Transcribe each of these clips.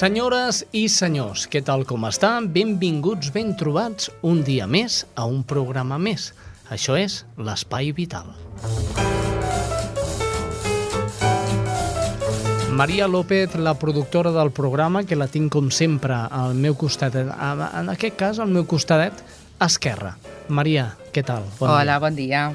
Senyores i senyors, què tal com estan? Benvinguts, ben trobats un dia més a un programa més. Això és l'Espai Vital. Maria López, la productora del programa, que la tinc com sempre al meu costat, en aquest cas al meu costadet esquerre. Maria, què tal? Bon Hola, dia. bon dia.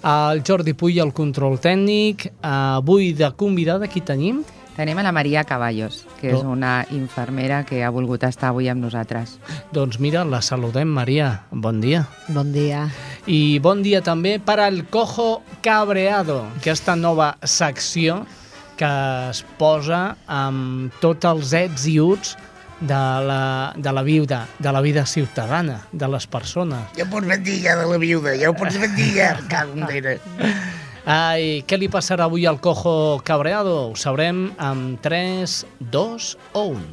El Jordi Puy, el control tècnic. Avui de convidada, qui tenim? Tenim a la Maria Caballos, que és una infermera que ha volgut estar avui amb nosaltres. Doncs mira, la saludem, Maria. Bon dia. Bon dia. I bon dia també per al Cojo Cabreado, aquesta nova secció que es posa amb tots els ets i uts de la, de la viuda, de la vida ciutadana, de les persones. Ja pots ben dir ja de la viuda, ja ho pots ben dir ja, cagondera. Ai, què li passarà avui al cojo cabreado? Ho sabrem amb 3, 2 o 1.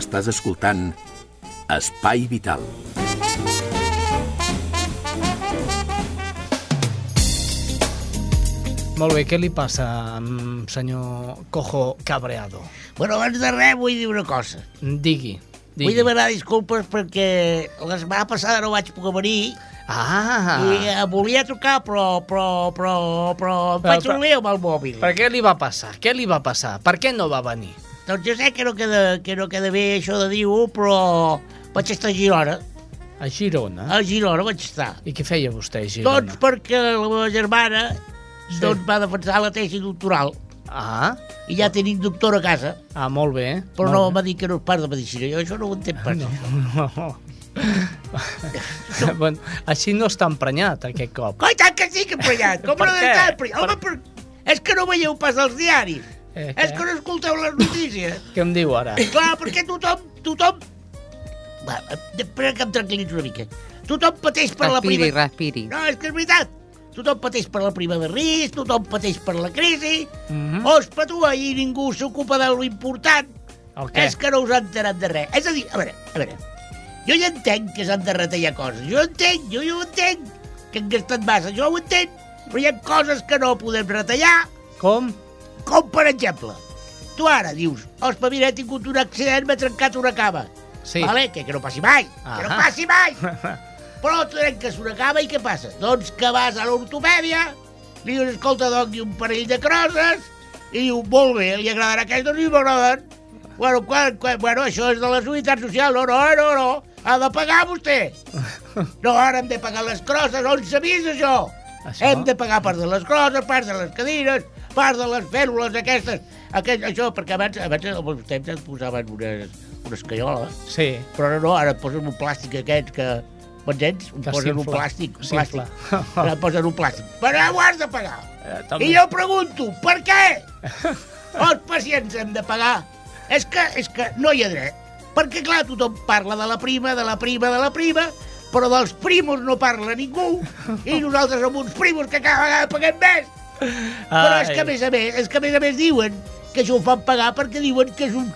Estàs escoltant Espai Vital. Molt bé, què li passa, senyor Cojo Cabreado? Bueno, abans de res vull dir una cosa. Digui, digui. Vull demanar disculpes perquè la setmana passada no vaig poder venir Ah! i eh, volia trucar, però, però, però, però em Però- faig un lío amb el mòbil. Per què li va passar? Què li va passar? Per què no va venir? Doncs jo sé que no queda, que no queda bé això de dir-ho, però vaig estar a Girona. A Girona? A Girona vaig estar. I què feia vostè a Girona? Doncs perquè la meva germana Sí. doncs va defensar la tesi doctoral Ah, i ja tenim doctor a casa, ah molt bé. però molt no bé. m'ha dit que no és part de medicina. Jo això no ho entenc pas. No, no. bueno, així no està emprenyat, aquest cop. Coi, tant que sí que emprenyat! Com Per no què? d'estar emprenyat? Home, per... és que no veieu pas els diaris. Eh, És que no escolteu les notícies. Què em diu ara? Clar, perquè tothom, tothom... Va, espera que em tranquil·litzi una mica. Tothom pateix per la Respiri, prima... respiri. No, és que és veritat. Tothom pateix per la prima de risc, tothom pateix per la crisi, Mhm. o es patua i ningú s'ocupa de lo important. El què? És que no us han enterat de res. És a dir, a veure, a veure, jo ja entenc que s'han de retallar coses. Jo entenc, jo, jo ho entenc, que han gastat massa, jo ho entenc, però hi ha coses que no podem retallar, Com? com per exemple, tu ara dius, ospa, mira, he tingut un accident, m'he trencat una cama. Sí. Vale? Que, que no passi mai, que no passi mai. Però trenques una cama i què passa? Doncs que vas a l'ortopèdia, li dius, escolta, doni un parell de crosses, i diu, molt bé, li agradarà aquests i m'agraden. Bueno, quan, quan, bueno, això és de la Seguretat Social, no, no, no, no, ha de pagar vostè. No, ara hem de pagar les crosses, on s'ha vist això? Això? Hem de pagar part de les crosses, part de les cadires, part de les fèrmules aquestes, aquest, això, perquè abans, abans als temps et posaven unes, unes caioles, Sí. però no, no, ara et posen un plàstic aquest que... M'entens? Em Que posen un plàstic, un plàstic. Et posen un plàstic. Però ho has de pagar. Eh, I jo pregunto, per què? Els pacients hem de pagar. És que, és que no hi ha dret. Perquè, clar, tothom parla de la prima, de la prima, de la prima, però dels primos no parla ningú, i nosaltres som uns primos que cada vegada paguem més. Però és que, a més a més, és que a més a més diuen que això ho fan pagar perquè diuen que és un,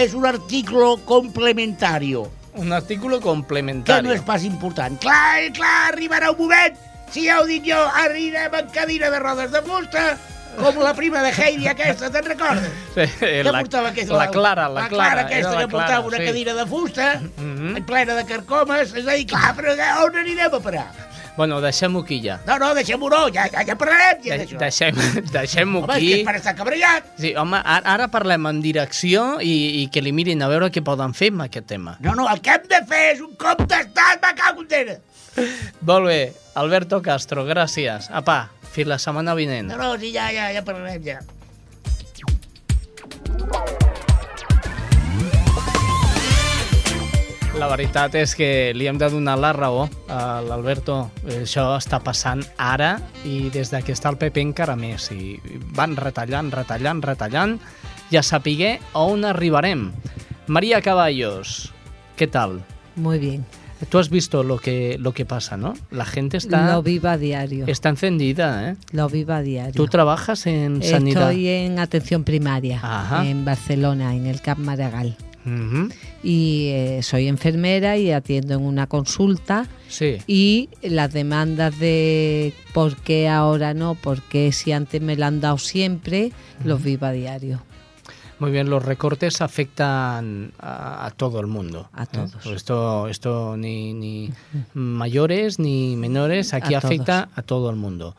és un article complementario, Un artículo que complementari. no és pas important. Clar, i clar, arribarà un moment, si ja ho dic jo, arribem en cadira de rodes de fusta, com la prima de Heidi aquesta, te'n recordes? Sí, que la, portava aquesta, la Clara, la, la Clara aquesta era la que portava una sí. cadira de fusta, Mhm. plena de carcomes, és a dir, clar, però on anirem a parar? Bueno, deixem-ho aquí ja. No, no, deixem-ho no, ja, ja, ja parlarem ja De d'això. deixem deixem-ho Home, és que aquí. per estar cabreat. Sí, home, ara, ara parlem en direcció i, i que li mirin a veure què poden fer amb aquest tema. No, no, el que hem de fer és un cop d'estat, me cago en. Molt bé, Alberto Castro, gràcies. Apa, fins la setmana vinent. No, no, sí, ja, ja, ja parlarem ja. La veritat és que li hem de donar la raó a l'Alberto. Això està passant ara i des de que està el PP encara més. I van retallant, retallant, retallant. Ja sapigué on arribarem. María Caballos, ¿qué tal? Muy bien. Tú has visto lo que, lo que pasa, ¿no? La gente está, Lo vivo a diario. está encendida, ¿eh? Lo vivo a diario. Tú trabajas en sanidad. Estoy en atención primaria, Ajá. en Barcelona, en el Camp Maragall. Y eh, soy enfermera y atiendo en una consulta. Sí. Y las demandas de por qué ahora no, por qué si antes me lo han dado siempre, los vivo a diario. Muy bien, los recortes afectan a, a todo el mundo. A ¿eh? todos. Pues Esto, esto ni, ni mayores ni menores, aquí A afecta a todo el mundo.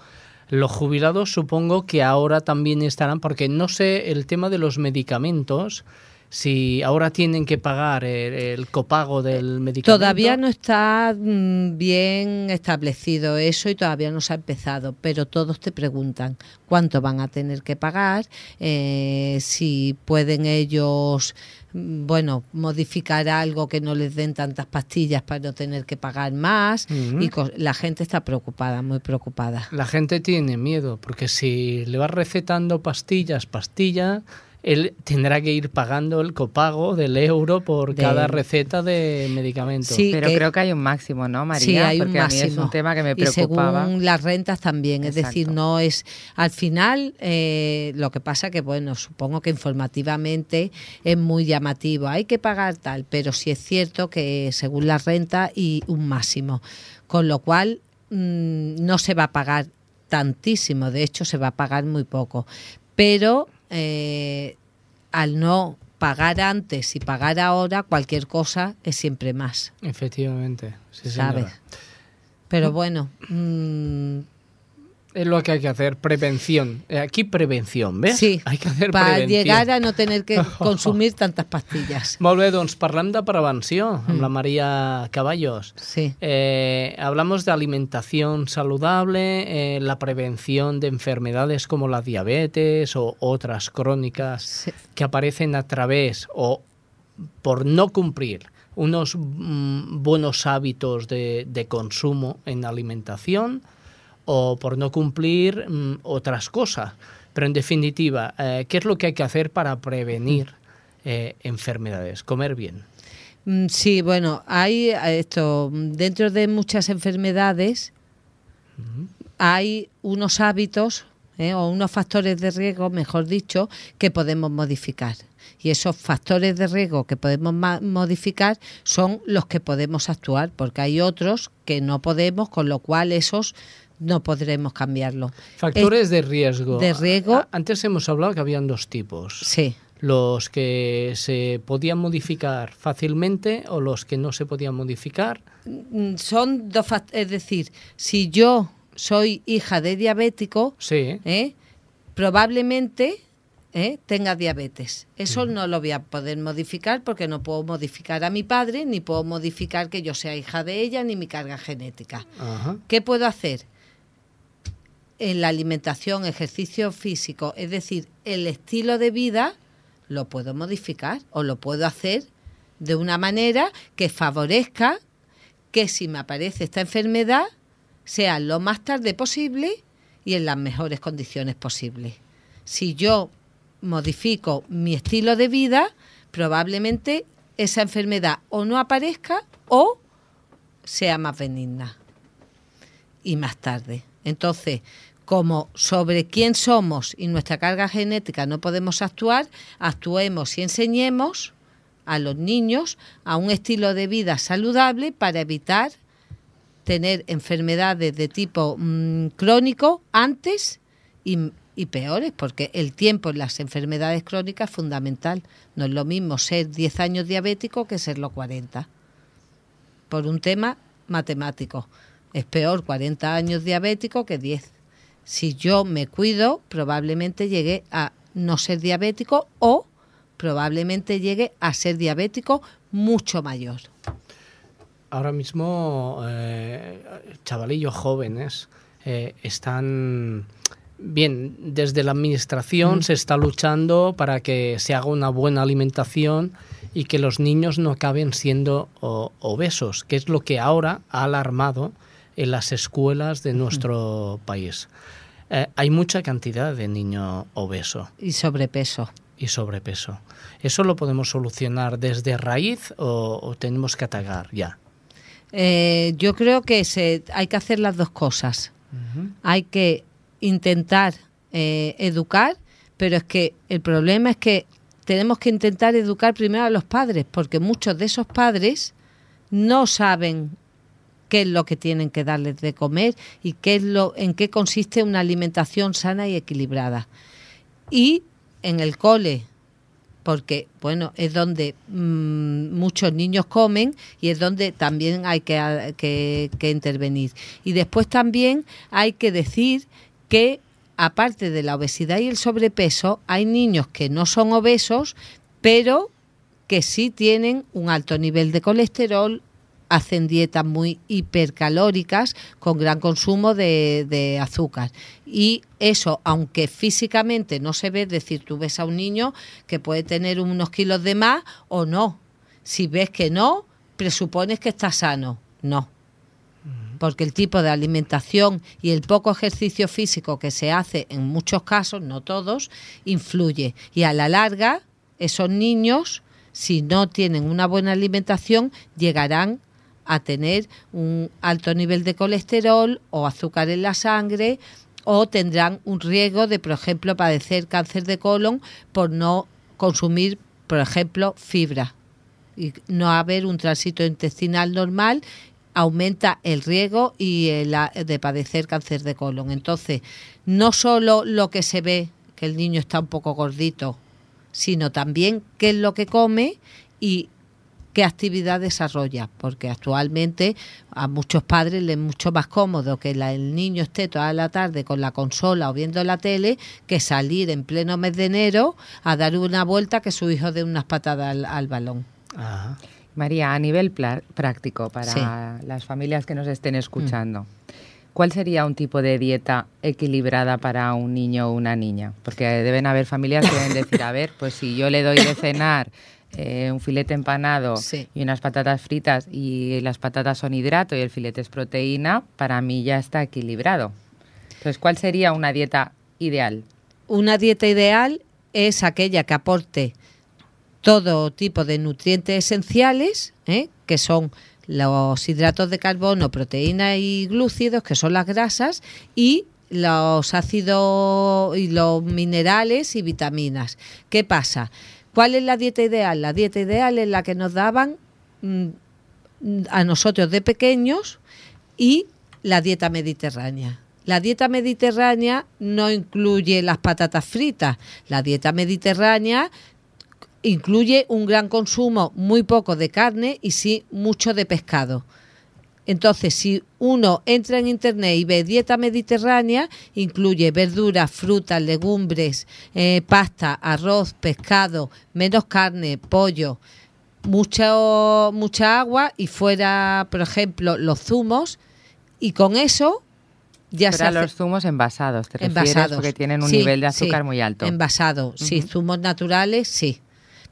Los jubilados supongo que ahora también estarán, porque no sé el tema de los medicamentos, si ahora tienen que pagar el, el copago del medicamento. Todavía no está mm, bien establecido eso y todavía no se ha empezado, pero todos te preguntan cuánto van a tener que pagar, eh, si pueden ellos, mm, bueno, modificar algo que no les den tantas pastillas para no tener que pagar más. Y la gente está preocupada, muy preocupada. La gente tiene miedo, porque si le vas recetando pastillas, pastillas, él tendrá que ir pagando el copago del euro por De- cada receta de medicamento. Sí, Pero que- creo que hay un máximo, ¿no, María? Sí, hay un Porque a mí máximo. es un tema que me Y preocupaba. según las rentas también, es decir, no es... Al final, eh, lo que pasa que, bueno, supongo que informativamente es muy llamativo, hay que pagar tal, pero sí es cierto que según la renta y un máximo, con lo cual mm, no se va a pagar tantísimo, de hecho se va a pagar muy poco, pero eh, al no pagar antes y pagar ahora, cualquier cosa es siempre más. Efectivamente, sí, ¿sabes? Pero bueno, mm, Es lo que hay que hacer, prevención. Eh, Aquí prevención, ¿ves? sí, Hay que hacer llegar a no tener que consumir tantas pastillas. Molt bé, doncs parlem de prevenció amb Mm. la María Caballos. Sí, Eh, hablamos de alimentación saludable, eh, la prevención de enfermedades como la diabetes o otras crónicas sí, que aparecen a través o por no cumplir unos mm, buenos hábitos de, de consumo en alimentación o por no cumplir mm, otras cosas. Pero en definitiva, eh, ¿qué es lo que hay que hacer para prevenir eh, enfermedades? Comer bien. Mm, sí, bueno, hay eh, esto mm, dentro de muchas enfermedades hay unos hábitos eh, o unos factores de riesgo, mejor dicho, que podemos modificar. Y esos factores de riesgo que podemos modificar son los que podemos actuar, porque hay otros que no podemos, con lo cual esos no podremos cambiarlo. Factores de riesgo. de riesgo. Antes hemos hablado que habían dos tipos. Sí. Los que se podían modificar fácilmente o los que no se podían modificar. Mm, son dos es decir, si yo soy hija de diabético, Sí. ¿eh? probablemente ¿eh? tenga diabetes. Eso no lo voy a poder modificar porque no puedo modificar a mi padre, ni puedo modificar que yo sea hija de ella, ni mi carga genética. Ajá. ¿Qué puedo hacer? En la alimentación, ejercicio físico, es decir, el estilo de vida, lo puedo modificar o lo puedo hacer de una manera que favorezca que si me aparece esta enfermedad sea lo más tarde posible y en las mejores condiciones posibles. Si yo modifico mi estilo de vida, probablemente esa enfermedad o no aparezca o sea más benigna y más tarde. Entonces, como sobre quién somos y nuestra carga genética no podemos actuar, actuemos y enseñemos a los niños a un estilo de vida saludable para evitar tener enfermedades de tipo mm, crónico antes y, y peores, porque el tiempo en las enfermedades crónicas es fundamental. No es lo mismo ser 10 años diabético que serlo 40 por un tema matemático. Es peor 40 años diabético que 10. Si yo me cuido, probablemente llegue a no ser diabético o probablemente llegue a ser diabético mucho mayor. Ahora mismo, eh, chavalillos jóvenes eh, están bien, desde la administración Mm. se está luchando para que se haga una buena alimentación y que los niños no acaben siendo o- obesos, que es lo que ahora ha alarmado en las escuelas de nuestro país. Eh, hay mucha cantidad de niños obesos Y sobrepeso. y sobrepeso. ¿Eso lo podemos solucionar desde raíz o, o tenemos que atacar ya? Eh, yo creo que se, hay que hacer las dos cosas. Hay que intentar eh, educar, pero es que el problema es que tenemos que intentar educar primero a los padres, porque muchos de esos padres no saben qué es lo que tienen que darles de comer y qué es lo, en qué consiste una alimentación sana y equilibrada. Y en el cole, porque bueno es donde mm, muchos niños comen y es donde también hay que, intervenir y después también hay que decir que aparte de la obesidad y el sobrepeso hay niños que no son obesos pero que sí tienen un alto nivel de colesterol hacen dietas muy hipercalóricas con gran consumo de, de azúcar. Y eso, aunque físicamente no se ve, es decir, tú ves a un niño que puede tener unos kilos de más o no. Si ves que no, presupones que está sano. No. Porque el tipo de alimentación y el poco ejercicio físico que se hace en muchos casos, no todos, influye. Y a la larga, esos niños, si no tienen una buena alimentación, llegarán a tener un alto nivel de colesterol o azúcar en la sangre o tendrán un riesgo de, por ejemplo, padecer cáncer de colon por no consumir, por ejemplo, fibra y no haber un tránsito intestinal normal aumenta el riesgo y el a- de padecer cáncer de colon. Entonces, no solo lo que se ve, que el niño está un poco gordito, sino también qué es lo que come y qué actividad desarrolla, porque actualmente a muchos padres les es mucho más cómodo que la- el niño esté toda la tarde con la consola o viendo la tele que salir en pleno mes de enero a dar una vuelta que su hijo dé unas patadas al, al balón. Ajá. María, a nivel práctico para las familias que nos estén escuchando, ¿cuál sería un tipo de dieta equilibrada para un niño o una niña? Porque deben haber familias que deben decir, a ver, pues si yo le doy de cenar eh, un filete empanado Sí. y unas patatas fritas y las patatas son hidrato y el filete es proteína, para mí ya está equilibrado. Entonces, ¿cuál sería una dieta ideal? Una dieta ideal es aquella que aporte todo tipo de nutrientes esenciales, ¿eh? que son los hidratos de carbono, proteínas y glúcidos, que son las grasas, y los ácidos y los minerales y vitaminas. ¿Qué pasa? ¿Cuál es la dieta ideal? La dieta ideal es la que nos daban mm, a nosotros de pequeños y la dieta mediterránea. La dieta mediterránea no incluye las patatas fritas. La dieta mediterránea incluye un gran consumo, muy poco de carne y sí mucho de pescado. Entonces, si uno entra en internet y ve dieta mediterránea, incluye verduras, frutas, legumbres, eh, pasta, arroz, pescado, menos carne, pollo, mucho, mucha agua y fuera, por ejemplo, los zumos. Y con eso ya se Pero hace- los zumos envasados, te refieres, envasados. porque tienen un Sí, nivel de azúcar sí, muy alto. Envasado, sí, zumos naturales, sí.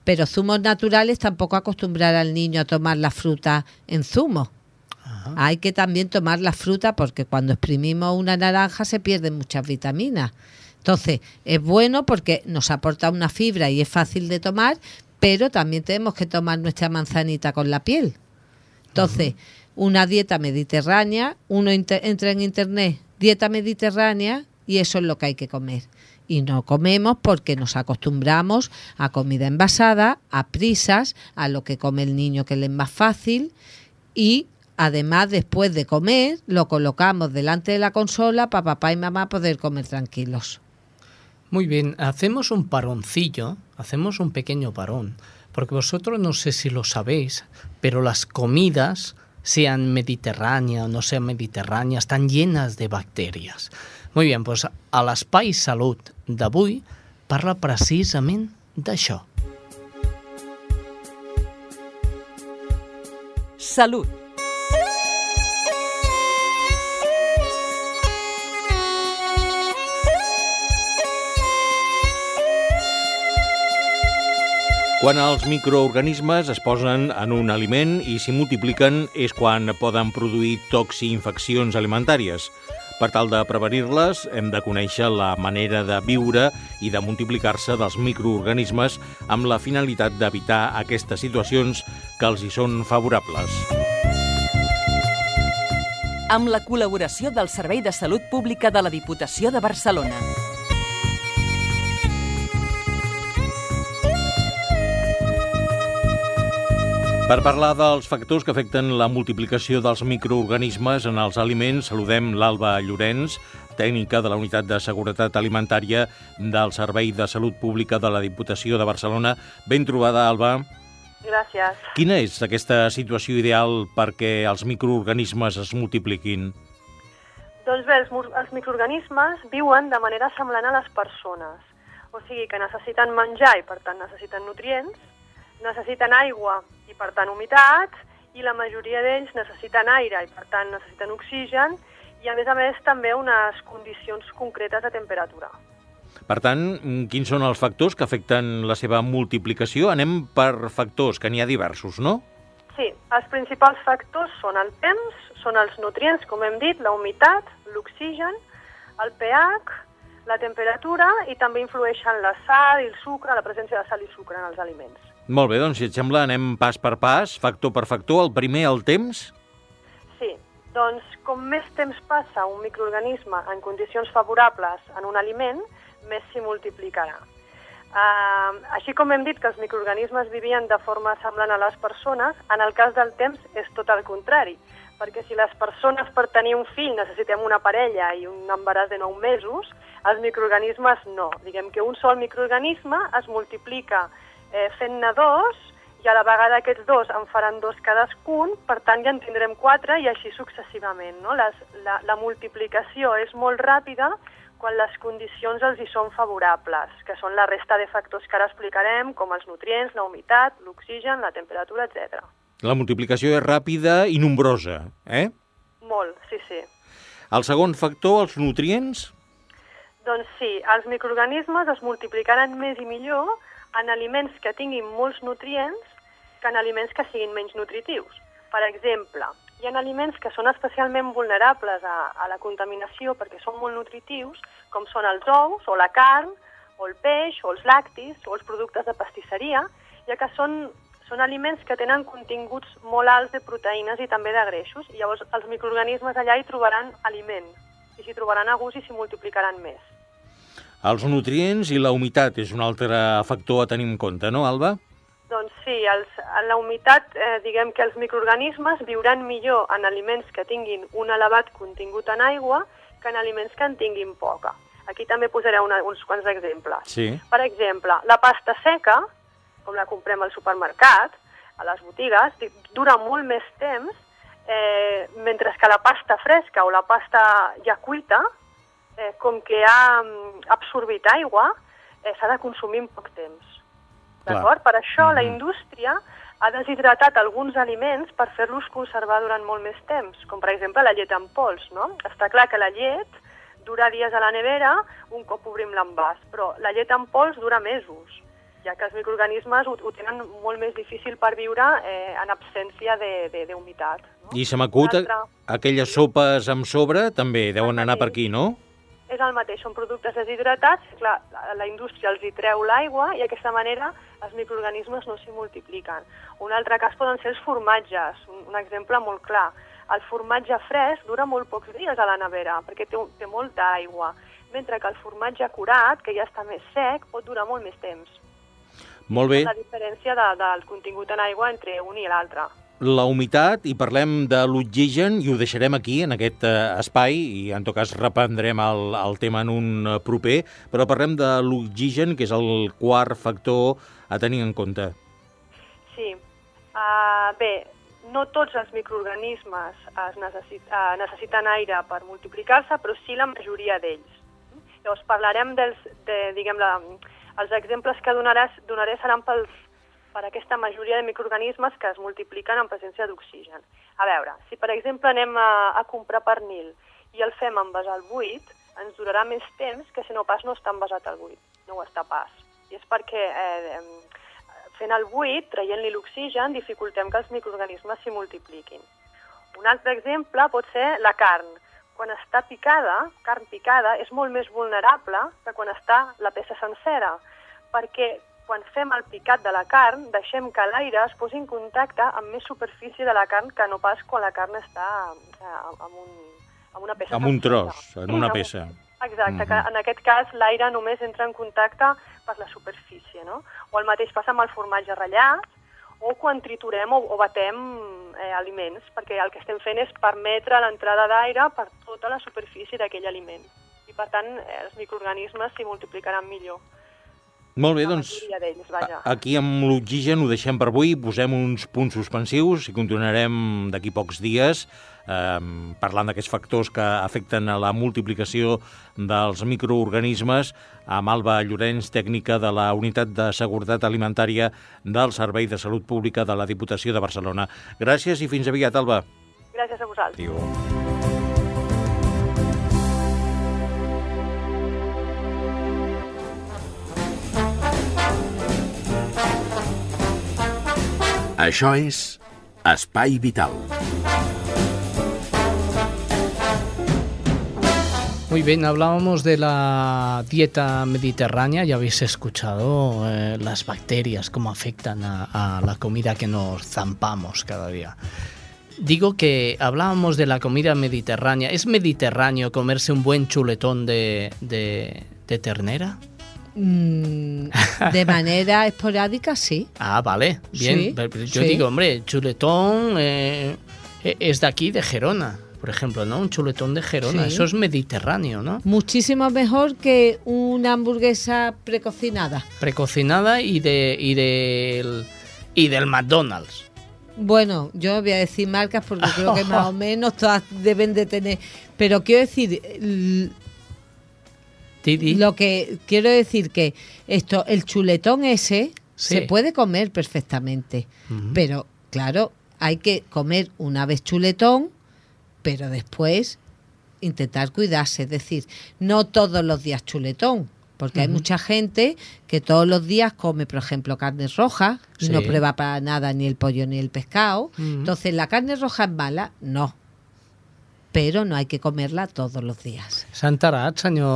Pero zumos naturales tampoco acostumbrar al niño a tomar la fruta en zumo. Hay que también tomar la fruta porque cuando exprimimos una naranja se pierden muchas vitaminas. Entonces, es bueno porque nos aporta una fibra y es fácil de tomar, pero también tenemos que tomar nuestra manzanita con la piel. Entonces, una dieta mediterránea, uno entra en internet, dieta mediterránea, y eso es lo que hay que comer. Y no comemos porque nos acostumbramos a comida envasada, a prisas, a lo que come el niño que le es más fácil, y además después de comer lo colocamos delante de la consola para papá y mamá poder comer tranquilos. Muy bien, hacemos un paroncillo, hacemos un pequeño parón, porque vosotros no sé si lo sabéis, pero las comidas sean mediterránea o no sean mediterránea, están llenas de bacterias. Muy bien, doncs a l'Espai Salut d'avui parla precisament d'això. Salut. Quan els microorganismes es posen en un aliment i s'hi multipliquen és quan poden produir toxi-infeccions alimentàries. Per tal de prevenir-les, hem de conèixer la manera de viure i de multiplicar-se dels microorganismes amb la finalitat d'evitar aquestes situacions que els hi són favorables. Amb la col·laboració del Servei de Salut Pública de la Diputació de Barcelona. Per parlar dels factors que afecten la multiplicació dels microorganismes en els aliments, saludem l'Alba Llorenç, tècnica de la Unitat de Seguretat Alimentària del Servei de Salut Pública de la Diputació de Barcelona. Ben trobada, Alba. Gràcies. Quina és aquesta situació ideal perquè els microorganismes es multipliquin? Doncs bé, els, els microorganismes viuen de manera semblant a les persones. O sigui que necessiten menjar i, per tant, necessiten nutrients, necessiten aigua i, per tant, humitat, i la majoria d'ells necessiten aire i, per tant, necessiten oxigen, i, a més a més, també unes condicions concretes de temperatura. Per tant, quins són els factors que afecten la seva multiplicació? Anem per factors, que n'hi ha diversos, no? Sí, els principals factors són el temps, són els nutrients, com hem dit, la humitat, l'oxigen, el pH, la temperatura i també influeixen la sal i el sucre, la presència de sal i sucre en els aliments. Molt bé, doncs, si et sembla, anem pas per pas, factor per factor. El primer, el temps. Sí, doncs com més temps passa un microorganisme en condicions favorables en un aliment, més s'hi multiplicarà. Uh, així com hem dit que els microorganismes vivien de forma semblant a les persones, en el cas del temps és tot el contrari, perquè si les persones per tenir un fill necessitem una parella i un embaràs de 9 mesos, els microorganismes no. Diguem que un sol microorganisme es multiplica eh, fent-ne dos i a la vegada aquests dos en faran dos cadascun, per tant ja en tindrem quatre i així successivament. No? Les, la, la multiplicació és molt ràpida quan les condicions els hi són favorables, que són la resta de factors que ara explicarem, com els nutrients, la humitat, l'oxigen, la temperatura, etc. La multiplicació és ràpida i nombrosa, eh? Molt, sí, sí. El segon factor, els nutrients. Doncs sí, els microorganismes es multiplicaran més i millor en aliments que tinguin molts nutrients que en aliments que siguin menys nutritius. Per exemple, hi ha aliments que són especialment vulnerables a, a la contaminació perquè són molt nutritius, com són els ous, o la carn, o el peix, o els lactis, o els productes de pastisseria, ja que són, són aliments que tenen continguts molt alts de proteïnes i també de greixos, i llavors els microorganismes allà hi trobaran aliment, i s'hi trobaran a gust i s'hi multiplicaran més. Els nutrients i la humitat és un altre factor a tenir en compte, no, Alba? Doncs sí, els, en la humitat, eh, diguem que els microorganismes viuran millor en aliments que tinguin un elevat contingut en aigua que en aliments que en tinguin poca. Aquí també posaré una, uns quants exemples. Sí. Per exemple, la pasta seca, com la comprem al supermercat, a les botigues, dura molt més temps, eh, mentre que la pasta fresca o la pasta ja cuita, eh, com que ha mm, absorbit aigua, eh, s'ha de consumir en poc temps. D'acord? Per això la Mhm. indústria ha deshidratat alguns aliments per fer-los conservar durant molt més temps, com per exemple la llet en pols, no? Està clar que la llet dura dies a la nevera un cop obrim l'envàs, però la llet en pols dura mesos, ja que els microorganismes ho, ho tenen molt més difícil per viure eh, en absència d'humitat. No? I se m'acut aquelles sopes amb sobre també deuen anar per aquí, no? És el mateix, són productes deshidratats, clar, la, la indústria els hi treu l'aigua i d'aquesta manera els microorganismes no s'hi multipliquen. Un altre cas poden ser els formatges, un, un exemple molt clar. El formatge fresc dura molt pocs dies a la nevera perquè té, té molta aigua, mentre que el formatge curat, que ja està més sec, pot durar molt més temps. Molt bé. La diferència de, del contingut en aigua entre un i l'altre. La humitat, i parlem de l'oxigen, i ho deixarem aquí, en aquest eh, espai, i en tot cas reprendrem el, el tema en un eh, proper, però parlem de l'oxigen, que és el quart factor a tenir en compte. Sí. Uh, bé, no tots els microorganismes es necessit, uh, necessiten aire per multiplicar-se, però sí la majoria d'ells. Llavors parlarem dels, de, diguem, la, els exemples que donaràs, donaré seran pels, per aquesta majoria de microorganismes que es multipliquen en presència d'oxigen. A veure, si per exemple anem a, a comprar pernil i el fem envasar al buit, ens durarà més temps que si no pas no està envasat al buit. No ho està pas. I és perquè eh, fent el buit, traient-li l'oxigen, dificultem que els microorganismes s'hi multipliquin. Un altre exemple pot ser la carn. Quan està picada, carn picada, és molt més vulnerable que quan està la peça sencera, perquè quan fem el picat de la carn, deixem que l'aire es posi en contacte amb més superfície de la carn que no pas quan la carn està amb, un, amb una peça. Amb un tros, en una peça. Exacte, mm -hmm. que en aquest cas l'aire només entra en contacte per la superfície, no? O el mateix passa amb el formatge ratllat, o quan triturem o, o batem eh, aliments, perquè el que estem fent és permetre l'entrada d'aire per tota la superfície d'aquell aliment. I per tant, eh, els microorganismes s'hi multiplicaran millor. Molt bé, doncs aquí amb l'oxigen ho deixem per avui, posem uns punts suspensius i continuarem d'aquí pocs dies eh, parlant d'aquests factors que afecten a la multiplicació dels microorganismes amb Alba Llorenç, tècnica de la Unitat de Seguretat Alimentària del Servei de Salut Pública de la Diputació de Barcelona. Gràcies i fins aviat, Alba. Gràcies a vosaltres. Adéu. Això és Espai Vital. Muy bien, hablábamos de la dieta mediterránea, ya habéis escuchado eh, las bacterias, cómo afectan a, la comida que nos zampamos cada día. Digo que hablábamos de la comida mediterránea. ¿Es mediterráneo comerse un buen chuletón de, de ternera? Mm, de manera esporádica, sí. Ah, vale, bien. Sí, Yo sí. digo, hombre, chuletón eh, es de aquí, de Gerona, por ejemplo, ¿no? Un chuletón de Gerona, sí. eso es mediterráneo, ¿no? Muchísimo mejor que una hamburguesa precocinada. Precocinada y, de, y, del, y del McDonald's. Bueno, yo voy a decir marcas porque creo que más o menos todas deben de tener. Pero quiero decir, Titi. Lo que quiero decir que esto, el chuletón ese sí. se puede comer perfectamente, uh -huh. pero claro, hay que comer una vez chuletón, pero después intentar cuidarse, es decir, no todos los días chuletón, porque uh -huh. hay mucha gente que todos los días come, por ejemplo, carne roja sí. no prueba para nada ni el pollo ni el pescado. Uh -huh. Entonces, ¿la carne roja es mala? No pero no hay que comerla todos los días. S'ha enterat, senyor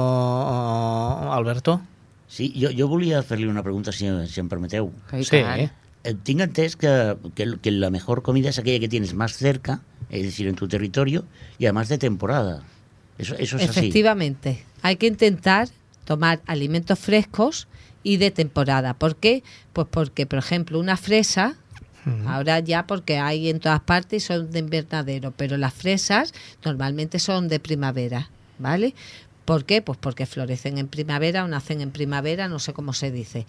Alberto? Sí, jo, jo volia fer-li una pregunta, si, si em permeteu. Sí. Eh, tinc entès que, que, que la mejor comida es aquella que tienes más cerca, es decir, en tu territorio, y además de temporada. Eso, eso es Efectivamente. Así. Hay que intentar tomar alimentos frescos y de temporada. ¿Por qué? Pues porque, por ejemplo, una fresa Ahora ya porque hay en todas partes son de invernadero, pero las fresas normalmente son de primavera, ¿vale? ¿Por qué? Pues porque florecen en primavera o nacen en primavera, no sé cómo se dice.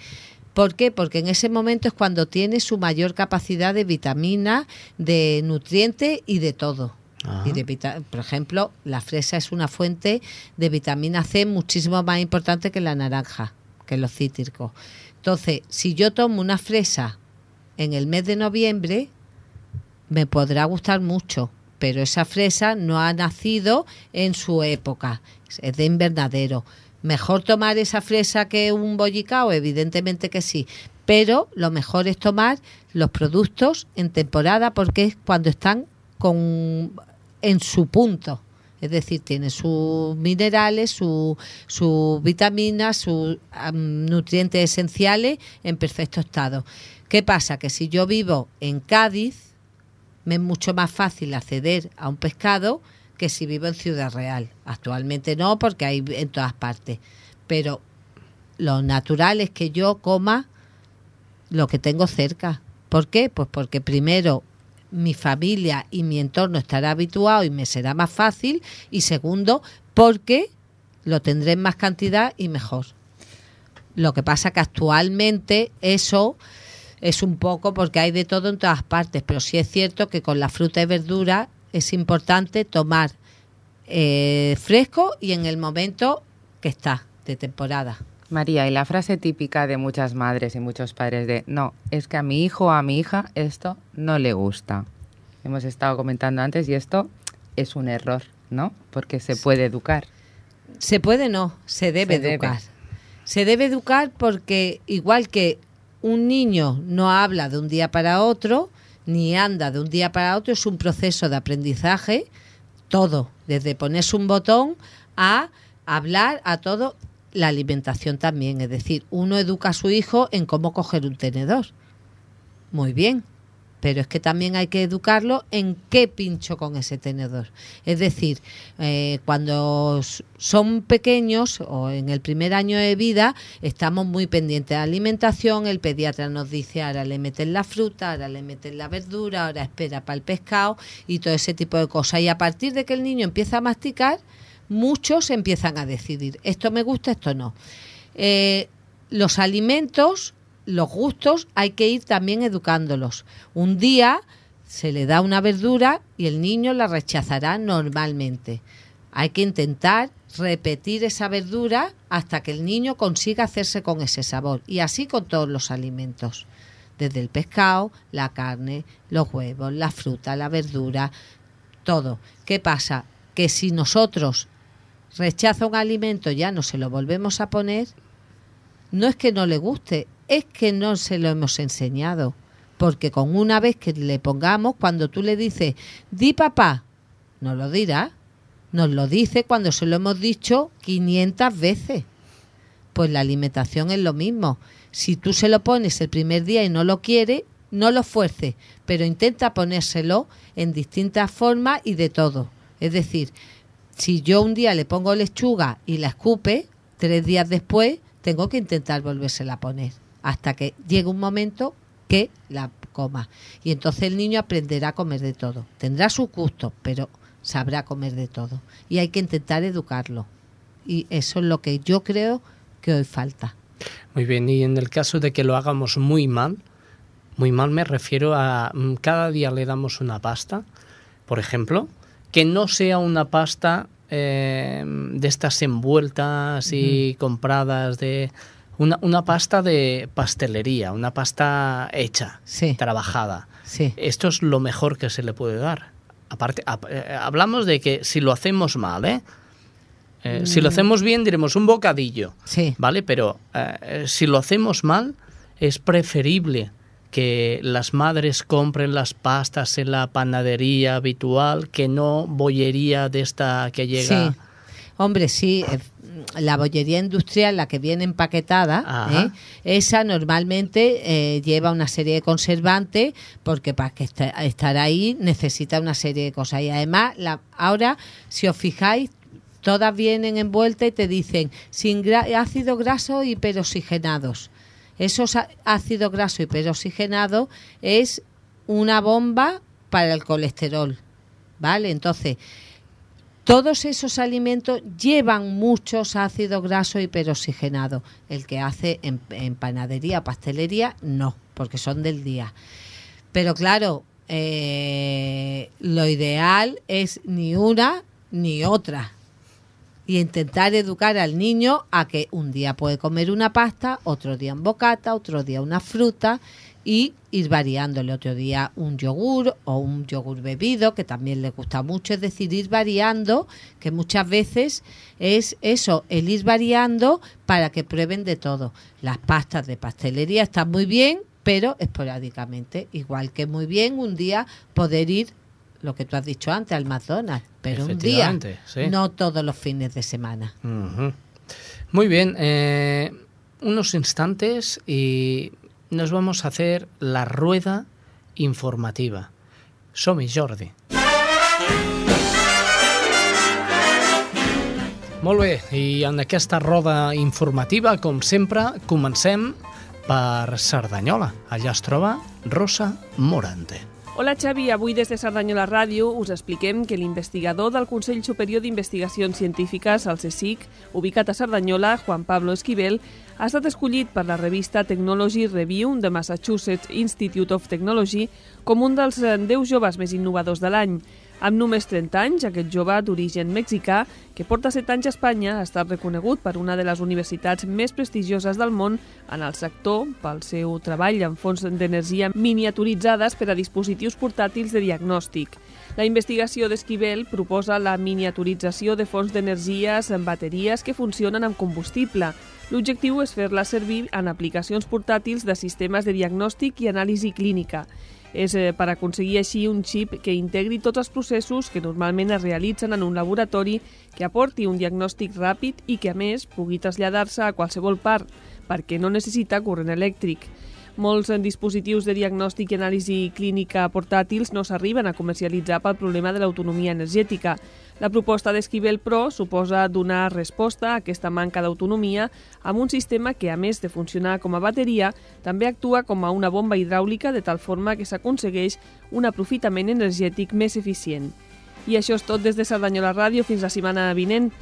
¿Por qué? Porque en ese momento es cuando tiene su mayor capacidad de vitamina, de nutrientes y de todo. Y de por ejemplo, la fresa es una fuente de vitamina C muchísimo más importante que la naranja, que los cítricos. Entonces, si yo tomo una fresa en el mes de noviembre me podrá gustar mucho, pero esa fresa no ha nacido en su época, es de invernadero. ¿Mejor tomar esa fresa que un bollicao? Evidentemente que sí, pero lo mejor es tomar los productos en temporada porque es cuando están con, en su punto. Es decir, tiene sus minerales, sus su vitaminas, sus nutrientes esenciales en perfecto estado. ¿Qué pasa? Que si yo vivo en Cádiz, me es mucho más fácil acceder a un pescado que si vivo en Ciudad Real. Actualmente no, porque hay en todas partes. Pero lo natural es que yo coma lo que tengo cerca. ¿Por qué? Pues porque primero mi familia y mi entorno estará habituado y me será más fácil. Y segundo, porque lo tendré en más cantidad y mejor. Lo que pasa que actualmente eso es un poco porque hay de todo en todas partes, pero sí es cierto que con la fruta y verdura es importante tomar eh, fresco y en el momento que está de temporada. María, y la frase típica de muchas madres y muchos padres de, no, es que a mi hijo o a mi hija esto no le gusta. Hemos estado comentando antes y esto es un error, ¿no? Porque se puede educar. Se puede no, se debe Se debe. educar. Se debe educar porque igual que un niño no habla de un día para otro, ni anda de un día para otro, es un proceso de aprendizaje, todo, desde ponerse un botón a hablar, a todo, la alimentación también, es decir, uno educa a su hijo en cómo coger un tenedor. Muy bien, pero es que también hay que educarlo en qué pincho con ese tenedor. Es decir, eh, cuando son pequeños o en el primer año de vida, estamos muy pendientes de la alimentación. El pediatra nos dice, ahora le meten la fruta, ahora le meten la verdura, ahora espera para el pescado y todo ese tipo de cosas. Y a partir de que el niño empieza a masticar, muchos empiezan a decidir, esto me gusta, esto no. Eh, los alimentos, los gustos, hay que ir también educándolos. Un día se le da una verdura y el niño la rechazará normalmente. Hay que intentar repetir esa verdura hasta que el niño consiga hacerse con ese sabor. Y así con todos los alimentos. Desde el pescado, la carne, los huevos, la fruta, la verdura, todo. ¿Qué pasa? Que si nosotros rechaza un alimento ya no se lo volvemos a poner, no es que no le guste, es que no se lo hemos enseñado. Porque con una vez que le pongamos, cuando tú le dices, di papá, no lo dirá. Nos lo dice cuando se lo hemos dicho 500 veces. Pues la alimentación es lo mismo. Si tú se lo pones el primer día y no lo quiere, no lo fuerces, pero intenta ponérselo en distintas formas y de todo. Es decir, si yo un día le pongo lechuga y la escupe, tres días después tengo que intentar volvérsela a poner hasta que llegue un momento que la coma. Y entonces el niño aprenderá a comer de todo. Tendrá su gusto, pero sabrá comer de todo. Y hay que intentar educarlo. Y eso es lo que yo creo que hoy falta. Muy bien, y en el caso de que lo hagamos muy mal, muy mal me refiero a mm, cada día le damos una pasta, por ejemplo, que no sea una pasta eh, de estas envueltas y compradas de una, una pasta de pastelería, una pasta hecha, Sí. trabajada. Sí. Esto es lo mejor que se le puede dar. Aparte, ap- eh, hablamos de que si lo hacemos mal, ¿eh? Eh, Si lo hacemos bien, diremos un bocadillo. Sí. ¿Vale? Pero eh, si lo hacemos mal, es preferible que las madres compren las pastas en la panadería habitual que no bollería de esta que llega. Sí. Hombre, sí, eh, la bollería industrial, la que viene empaquetada. ¿eh? esa normalmente eh, lleva una serie de conservantes porque para que esta- estar ahí necesita una serie de cosas. Y además, la, ahora, si os fijáis, todas vienen envueltas y te dicen sin gra- ácido graso hiperoxigenados. Esos á- ácido graso hiperoxigenado es una bomba para el colesterol. ¿Vale? Entonces, todos esos alimentos llevan muchos ácidos grasos hiperoxigenados. El que hace en, en panadería pastelería, no, porque son del día. Pero claro, eh, lo ideal es ni una ni otra. Y intentar educar al niño a que un día puede comer una pasta, otro día un bocata, otro día una fruta y ir variándole. Otro día un yogur o un yogur bebido que también le gusta mucho, es decir, ir variando, que muchas veces es eso, el ir variando para que prueben de todo. Las pastas de pastelería están muy bien, pero esporádicamente, igual que muy bien un día poder ir lo que tú has dicho antes al McDonald's, pero un día, sí. no todos los fines de semana. Ujú. Muy bien, eh, unos instantes y nos vamos a hacer la rueda informativa. Som-hi, Jordi. Molt bé, i en aquesta roda informativa, com sempre, comencem per Cerdanyola. Allà es troba Rosa Morante. Hola Xavi, avui des de Cerdanyola Ràdio us expliquem que l'investigador del Consell Superior d'Investigacions Científiques, el CSIC, ubicat a Cerdanyola, Juan Pablo Esquivel, ha estat escollit per la revista Technology Review de Massachusetts Institute of Technology com un dels 10 joves més innovadors de l'any. Amb només 30 anys, aquest jove d'origen mexicà, que porta 7 anys a Espanya, ha estat reconegut per una de les universitats més prestigioses del món en el sector pel seu treball en fonts d'energia miniaturitzades per a dispositius portàtils de diagnòstic. La investigació d'Esquivel proposa la miniaturització de fonts d'energies en bateries que funcionen amb combustible. L'objectiu és fer-la servir en aplicacions portàtils de sistemes de diagnòstic i anàlisi clínica és eh, per aconseguir així un xip que integri tots els processos que normalment es realitzen en un laboratori, que aporti un diagnòstic ràpid i que, a més, pugui traslladar-se a qualsevol part, perquè no necessita corrent elèctric. Molts dispositius de diagnòstic i anàlisi clínica portàtils no s'arriben a comercialitzar pel problema de l'autonomia energètica. La proposta d'Esquivel Pro suposa donar resposta a aquesta manca d'autonomia amb un sistema que, a més de funcionar com a bateria, també actua com a una bomba hidràulica de tal forma que s'aconsegueix un aprofitament energètic més eficient. I això és tot des de Cerdanyola Ràdio. Fins la setmana vinent.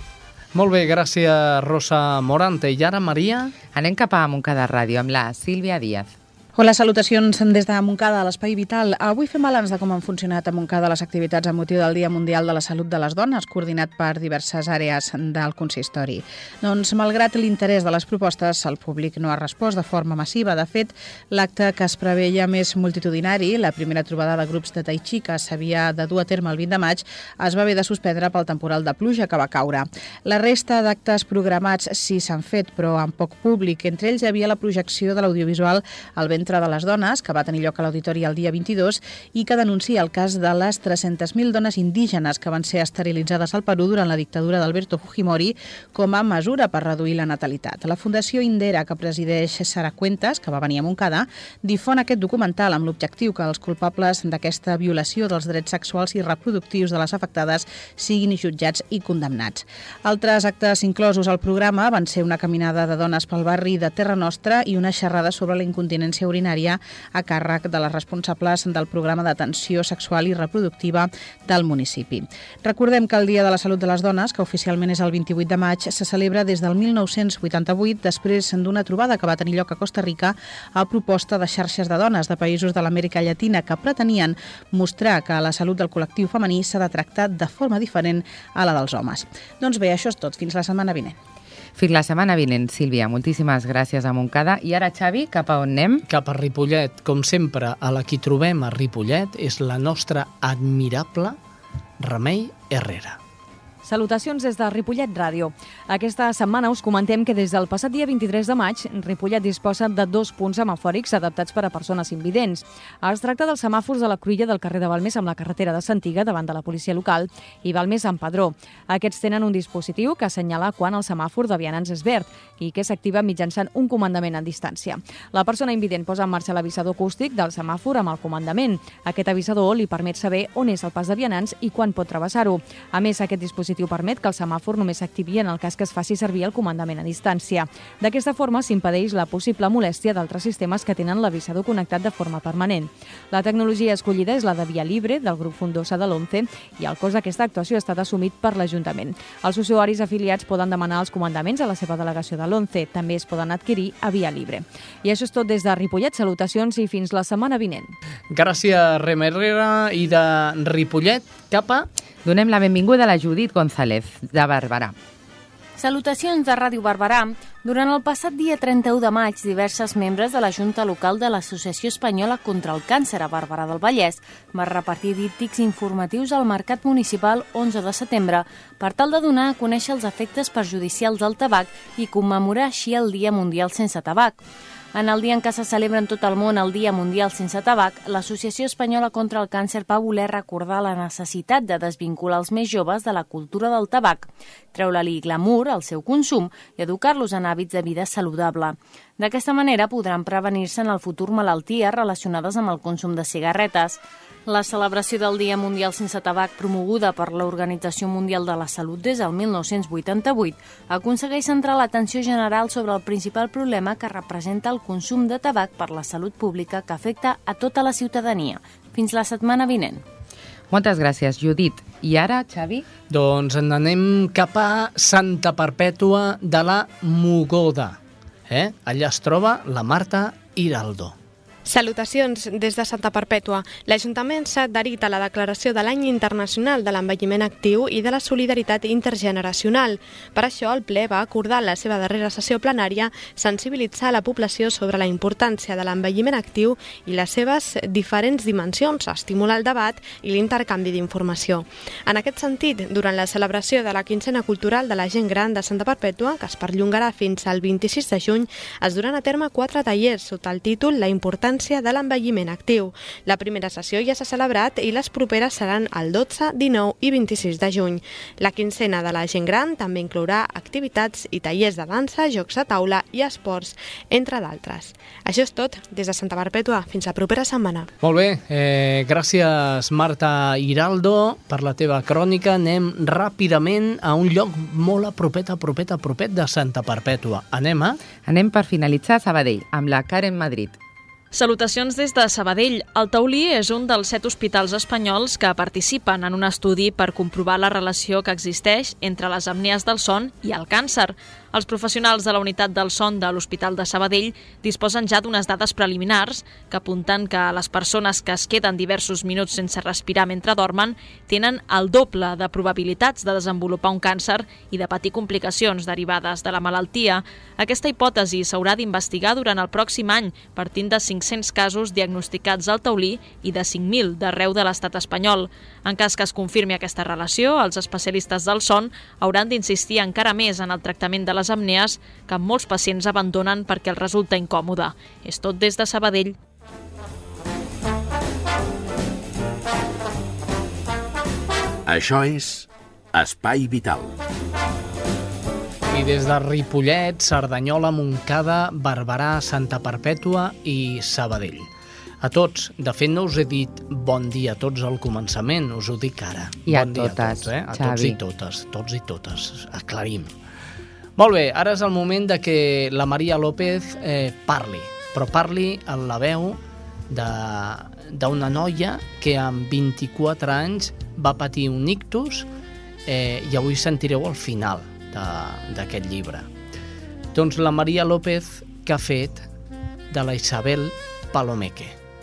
Molt bé, gràcies Rosa Morante. I ara, Maria? Anem cap a Montcada Ràdio amb la Sílvia Díaz. Hola, salutacions des de Montcada, a l'Espai Vital. Avui fem balanç de com han funcionat a Montcada les activitats a motiu del Dia Mundial de la Salut de les Dones, coordinat per diverses àrees del consistori. Doncs, malgrat l'interès de les propostes, el públic no ha respost de forma massiva. De fet, l'acte que es preveia més multitudinari, la primera trobada de grups de Tai Chi que s'havia de dur a terme el 20 de maig, es va haver de suspendre pel temporal de pluja que va caure. La resta d'actes programats sí s'han fet, però amb poc públic. Entre ells hi havia la projecció de l'audiovisual al vent Centre de les Dones, que va tenir lloc a l'auditori el dia 22 i que denuncia el cas de les 300.000 dones indígenes que van ser esterilitzades al Perú durant la dictadura d'Alberto Fujimori com a mesura per reduir la natalitat. La Fundació Indera, que presideix Sara Cuentas, que va venir a Montcada, difon aquest documental amb l'objectiu que els culpables d'aquesta violació dels drets sexuals i reproductius de les afectades siguin jutjats i condemnats. Altres actes inclosos al programa van ser una caminada de dones pel barri de Terra Nostra i una xerrada sobre la incontinència urinària a càrrec de les responsables del programa d'atenció sexual i reproductiva del municipi. Recordem que el Dia de la Salut de les Dones, que oficialment és el 28 de maig, se celebra des del 1988 després d'una trobada que va tenir lloc a Costa Rica a proposta de xarxes de dones de països de l'Amèrica Llatina que pretenien mostrar que la salut del col·lectiu femení s'ha de tractar de forma diferent a la dels homes. Doncs bé, això és tot. Fins la setmana vinent. Fins la setmana vinent, Sílvia. Moltíssimes gràcies a Montcada. I ara, Xavi, cap a on anem? Cap a Ripollet. Com sempre, a la qui trobem a Ripollet és la nostra admirable Remei Herrera. Salutacions des de Ripollet Ràdio. Aquesta setmana us comentem que des del passat dia 23 de maig, Ripollet disposa de dos punts semafòrics adaptats per a persones invidents. Es tracta dels semàfors de la cruïlla del carrer de Balmés amb la carretera de Santiga davant de la policia local i Balmés amb Padró. Aquests tenen un dispositiu que assenyala quan el semàfor de vianants és verd i que s'activa mitjançant un comandament a distància. La persona invident posa en marxa l'avisador acústic del semàfor amb el comandament. Aquest avisador li permet saber on és el pas de vianants i quan pot travessar-ho. A més, aquest dispositiu dispositiu permet que el semàfor només s'activi en el cas que es faci servir el comandament a distància. D'aquesta forma s'impedeix la possible molèstia d'altres sistemes que tenen l'avisador connectat de forma permanent. La tecnologia escollida és la de Via Libre, del grup Fundosa de l'ONCE, i el cost d'aquesta actuació ha estat assumit per l'Ajuntament. Els usuaris afiliats poden demanar els comandaments a la seva delegació de l'ONCE. També es poden adquirir a Via Libre. I això és tot des de Ripollet. Salutacions i fins la setmana vinent. Gràcies, Rem Herrera, i de Ripollet cap a Donem la benvinguda a la Judit González, de Barberà. Salutacions de Ràdio Barberà. Durant el passat dia 31 de maig, diverses membres de la Junta Local de l'Associació Espanyola contra el Càncer a Barberà del Vallès van repartir díptics informatius al Mercat Municipal 11 de setembre per tal de donar a conèixer els efectes perjudicials del tabac i commemorar així el Dia Mundial Sense Tabac. En el dia en què se celebra en tot el món el Dia Mundial Sense Tabac, l'Associació Espanyola contra el Càncer va voler recordar la necessitat de desvincular els més joves de la cultura del tabac, treure-li glamour al seu consum i educar-los en hàbits de vida saludable. D'aquesta manera podran prevenir-se en el futur malalties relacionades amb el consum de cigarretes. La celebració del Dia Mundial Sense Tabac, promoguda per l'Organització Mundial de la Salut des del 1988, aconsegueix centrar l'atenció general sobre el principal problema que representa el consum de tabac per la salut pública que afecta a tota la ciutadania. Fins la setmana vinent. Moltes gràcies, Judit. I ara, Xavi? Doncs anem cap a Santa Perpètua de la Mogoda. Eh? Allà es troba la Marta Hiraldo. Salutacions des de Santa Perpètua. L'Ajuntament s'ha adherit a la declaració de l'any internacional de l'envelliment actiu i de la solidaritat intergeneracional. Per això, el ple va acordar la seva darrera sessió plenària sensibilitzar la població sobre la importància de l'envelliment actiu i les seves diferents dimensions, estimular el debat i l'intercanvi d'informació. En aquest sentit, durant la celebració de la quincena cultural de la gent gran de Santa Perpètua, que es perllongarà fins al 26 de juny, es duran a terme quatre tallers sota el títol La importància importància de l'envelliment actiu. La primera sessió ja s'ha celebrat i les properes seran el 12, 19 i 26 de juny. La quincena de la gent gran també inclourà activitats i tallers de dansa, jocs de taula i esports, entre d'altres. Això és tot des de Santa Perpètua. Fins la propera setmana. Molt bé, eh, gràcies Marta Hiraldo per la teva crònica. Anem ràpidament a un lloc molt a propet, a propet, a propet de Santa Perpètua. Anem a... Anem per finalitzar a Sabadell, amb la Karen Madrid. Salutacions des de Sabadell. El Taulí és un dels set hospitals espanyols que participen en un estudi per comprovar la relació que existeix entre les apnees del son i el càncer. Els professionals de la unitat del son de l'Hospital de Sabadell disposen ja d'unes dades preliminars que apunten que les persones que es queden diversos minuts sense respirar mentre dormen tenen el doble de probabilitats de desenvolupar un càncer i de patir complicacions derivades de la malaltia. Aquesta hipòtesi s'haurà d'investigar durant el pròxim any, partint de 500 casos diagnosticats al taulí i de 5.000 d'arreu de l'estat espanyol. En cas que es confirmi aquesta relació, els especialistes del son hauran d'insistir encara més en el tractament de les apnees que molts pacients abandonen perquè els resulta incòmode. És tot des de Sabadell. Això és Espai Vital. I des de Ripollet, Cerdanyola, Montcada, Barberà, Santa Perpètua i Sabadell. A tots, de fet no us he dit bon dia a tots al començament, us ho dic ara. I a bon dia totes, a tots, eh? A Xavi. tots i totes, tots i totes, aclarim. Molt bé, ara és el moment de que la Maria López eh, parli, però parli en la veu d'una noia que amb 24 anys va patir un ictus eh, i avui sentireu el final d'aquest llibre. Doncs la Maria López que ha fet de la Isabel Palomeque,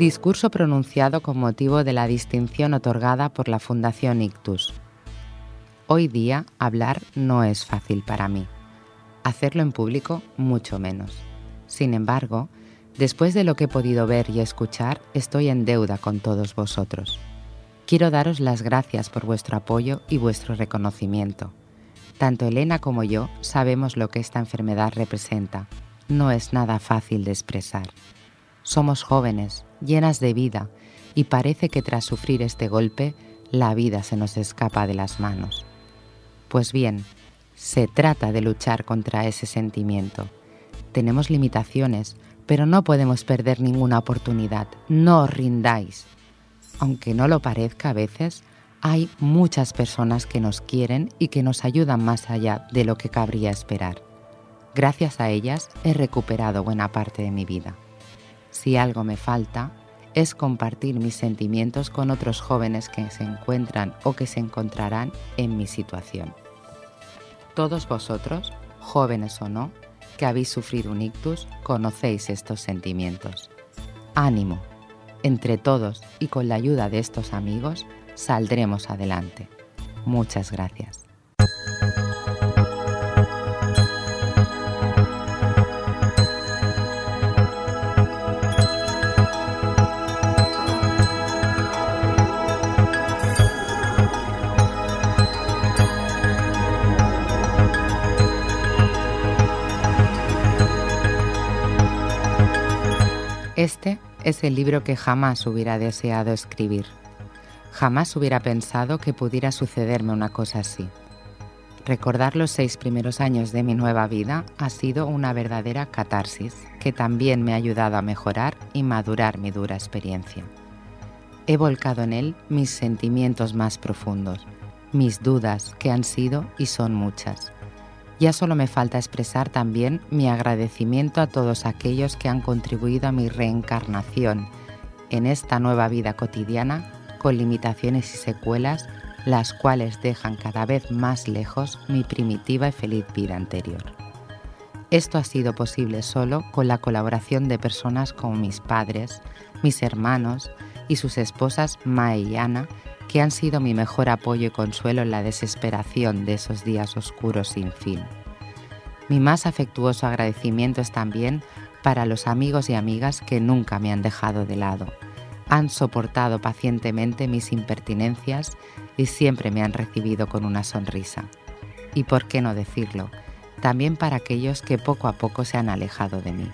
Discurso pronunciado con motivo de la distinción otorgada por la Fundación Ictus. Hoy día hablar no es fácil para mí. Hacerlo en público mucho menos. Sin embargo, después de lo que he podido ver y escuchar, estoy en deuda con todos vosotros. Quiero daros las gracias por vuestro apoyo y vuestro reconocimiento. Tanto Elena como yo sabemos lo que esta enfermedad representa. No es nada fácil de expresar. Somos jóvenes, llenas de vida, y parece que tras sufrir este golpe, la vida se nos escapa de las manos. Pues bien, se trata de luchar contra ese sentimiento. Tenemos limitaciones, pero no podemos perder ninguna oportunidad. No os rindáis. Aunque no lo parezca a veces, hay muchas personas que nos quieren y que nos ayudan más allá de lo que cabría esperar. Gracias a ellas he recuperado buena parte de mi vida. Si algo me falta, es compartir mis sentimientos con otros jóvenes que se encuentran o que se encontrarán en mi situación. Todos vosotros, jóvenes o no, que habéis sufrido un ictus, conocéis estos sentimientos. Ánimo. Entre todos y con la ayuda de estos amigos, saldremos adelante. Muchas gracias. Este es el libro que jamás hubiera deseado escribir. Jamás hubiera pensado que pudiera sucederme una cosa así. Recordar los seis primeros años de mi nueva vida ha sido una verdadera catarsis que también me ha ayudado a mejorar y madurar mi dura experiencia. He volcado en él mis sentimientos más profundos, mis dudas que han sido y son muchas. Ya solo me falta expresar también mi agradecimiento a todos aquellos que han contribuido a mi reencarnación en esta nueva vida cotidiana con limitaciones y secuelas las cuales dejan cada vez más lejos mi primitiva y feliz vida anterior. Esto ha sido posible solo con la colaboración de personas como mis padres, mis hermanos y sus esposas Mae y Ana, que han sido mi mejor apoyo y consuelo en la desesperación de esos días oscuros sin fin. Mi más afectuoso agradecimiento es también para los amigos y amigas que nunca me han dejado de lado. Han soportado pacientemente mis impertinencias y siempre me han recibido con una sonrisa. Y por qué no decirlo, también para aquellos que poco a poco se han alejado de mí.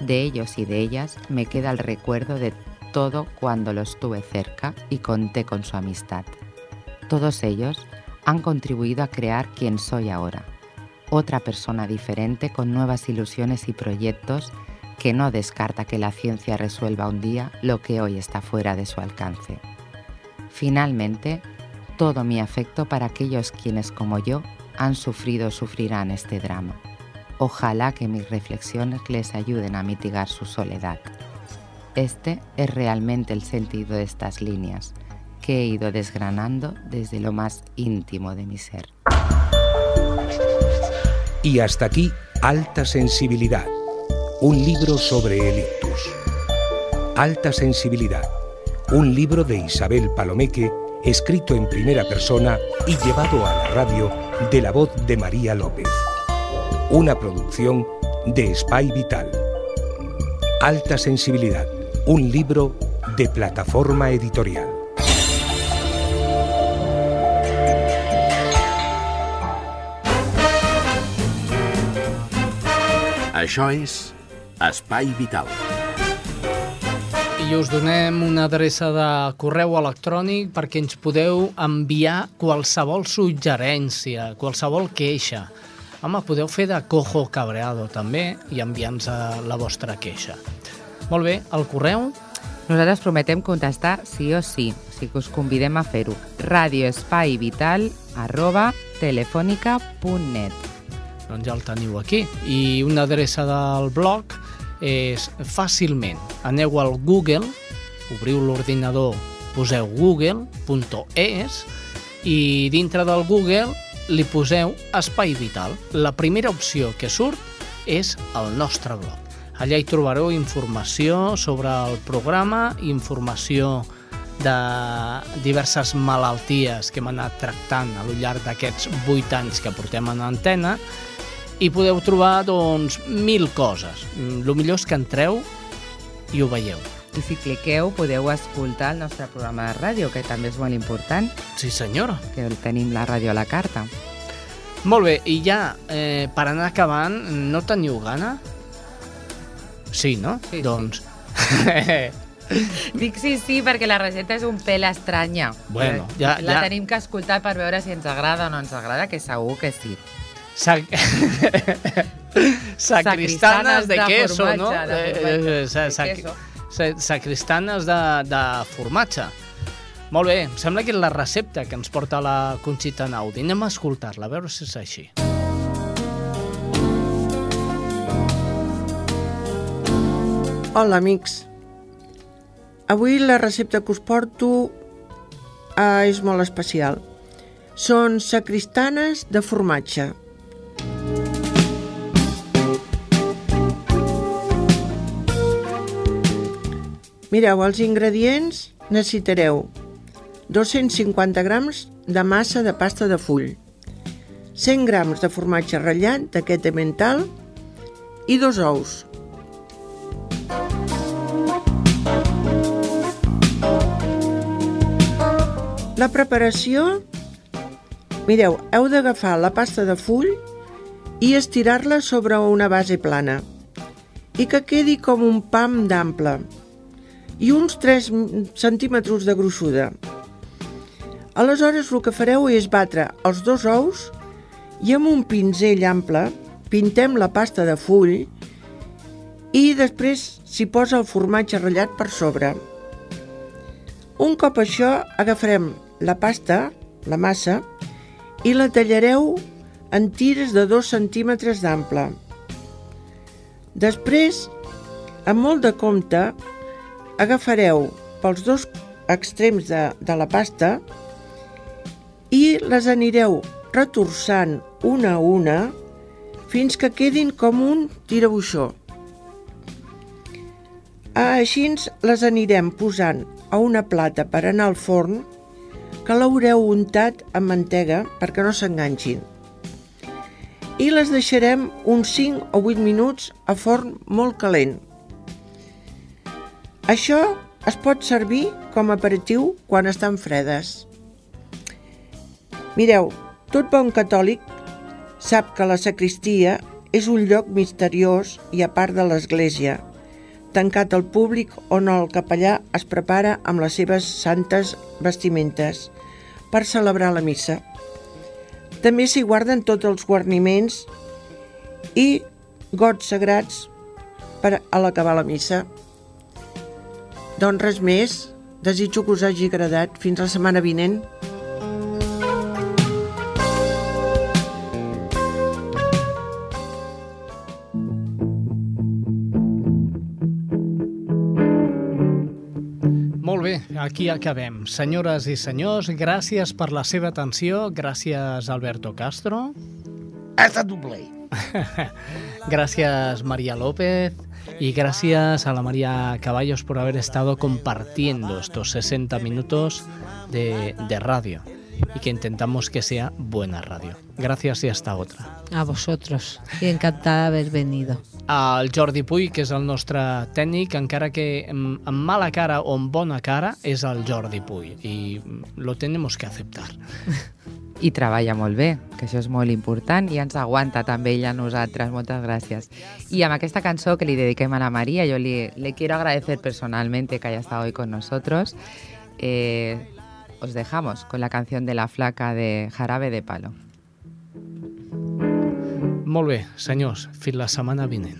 De ellos y de ellas me queda el recuerdo de todo cuando los tuve cerca y conté con su amistad. Todos ellos han contribuido a crear quien soy ahora, otra persona diferente con nuevas ilusiones y proyectos que no descarta que la ciencia resuelva un día lo que hoy está fuera de su alcance. Finalmente, todo mi afecto para aquellos quienes como yo han sufrido o sufrirán este drama. Ojalá que mis reflexiones les ayuden a mitigar su soledad. Este es realmente el sentido de estas líneas que he ido desgranando desde lo más íntimo de mi ser. Y hasta aquí, Alta Sensibilidad, un libro sobre el ictus. Alta Sensibilidad, un libro de Isabel Palomeque, escrito en primera persona y llevado a la radio de la voz de María López. Una producción de Spy Vital. Alta Sensibilidad, un libro de plataforma editorial. Això és Espai Vital. I us donem una adreça de correu electrònic perquè ens podeu enviar qualsevol suggerència, qualsevol queixa. Home, podeu fer de cojo cabreado també i enviar-nos la vostra queixa. Molt bé, el correu? Nosaltres prometem contestar sí o sí, o sigui que us convidem a fer-ho. radioespaivital arroba telefònica.net Doncs ja el teniu aquí. I una adreça del blog és fàcilment. Aneu al Google, obriu l'ordinador, poseu google.es i dintre del Google li poseu Espai Vital. La primera opció que surt és el nostre blog. Allà hi trobareu informació sobre el programa, informació de diverses malalties que hem anat tractant a lo llarg d'aquests 8 anys que portem en antena i podeu trobar doncs, mil coses. El millor és que entreu i ho veieu. I si cliqueu podeu escoltar el nostre programa de ràdio, que també és molt important. Sí, senyora. Que el tenim la ràdio a la carta. Molt bé, i ja, eh, per anar acabant, no teniu gana? Sí, no? Sí, doncs... Dic sí, sí, perquè la recepta és un pèl estranya. Bueno, ja- la ja- tenim que escoltar per veure si ens agrada o no ens agrada, que segur que sí. Sac... Sacristanes de, de queso, formatge, no? de Eh, eh, de sac- Sacristanes de, de formatge. Molt bé, em sembla que és la recepta que ens porta la Conxita Naudi. Anem a escoltar-la, a veure si és així. Hola, amics. Avui la recepta que us porto eh, és molt especial. Són sacristanes de formatge. Mireu, els ingredients necessitareu 250 grams de massa de pasta de full, 100 grams de formatge ratllat d'aquest de mental i dos ous. La preparació... Mireu, heu d'agafar la pasta de full i estirar-la sobre una base plana. i que quedi com un pam d'ample i uns 3 centímetres de gruixuda. Aleshores el que fareu és batre els dos ous i amb un pinzell ample pintem la pasta de full i després s'hi posa el formatge ratllat per sobre. Un cop això agafarem la pasta, la massa, i la tallareu en tires de 2 centímetres d'ample. Després, amb molt de compte, agafareu pels dos extrems de, de la pasta i les anireu retorçant una a una fins que quedin com un tirabuixó. Així les anirem posant a una plata per anar al forn que l'haureu untat amb mantega perquè no s'enganxin. I les deixarem uns 5 o 8 minuts a forn molt calent. Això es pot servir com a aperitiu quan estan fredes. Mireu, tot bon catòlic sap que la sacristia és un lloc misteriós i a part de l'església, tancat al públic on el capellà es prepara amb les seves santes vestimentes per celebrar la missa. També s'hi guarden tots els guarniments i gots sagrats per a l'acabar la missa. Doncs res més, desitjo que us hagi agradat. Fins la setmana vinent. Aquí acabem. Senyores i senyors, gràcies per la seva atenció. Gràcies, Alberto Castro. Ha estat un plaer. gracias, María López. Y gracias a la María Caballos por haber estado compartiendo estos 60 minutos de, de radio y que intentamos que sea buena radio. Gracias y hasta otra. A vosotros. Y encantada de haber venido. El Jordi Puy, que és el nostre tècnic, encara que amb mala cara o amb bona cara, és el Jordi Puy i lo tenemos que aceptar. I treballa molt bé, que això és molt important, i ens aguanta també ella a nosaltres. Moltes gràcies. I amb aquesta cançó que li dediquem a la Maria, yo le, le quiero agradecer personalmente que haya estado hoy con nosotros. Eh, os dejamos con la canción de la flaca de Jarabe de Palo. Molt bé, senyors, fins la setmana vinent.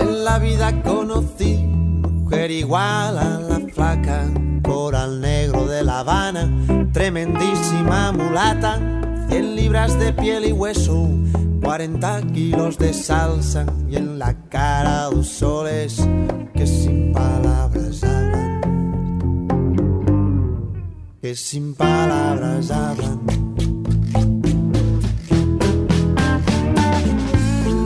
En la vida conocí mujer igual a la flaca, coral negro de La Habana, tremendísima mulata, 100 libras de piel y hueso, 40 kilos de salsa y en la cara dos soles que sin palabras hablan. Que sin palabras hablan.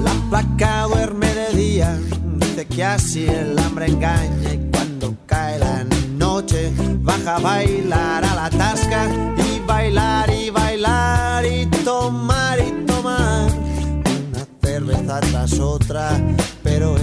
La placa duerme de día, dice que así el hambre engaña y cuando cae la noche baja a bailar a la tasca y bailar y bailar tras otra, pero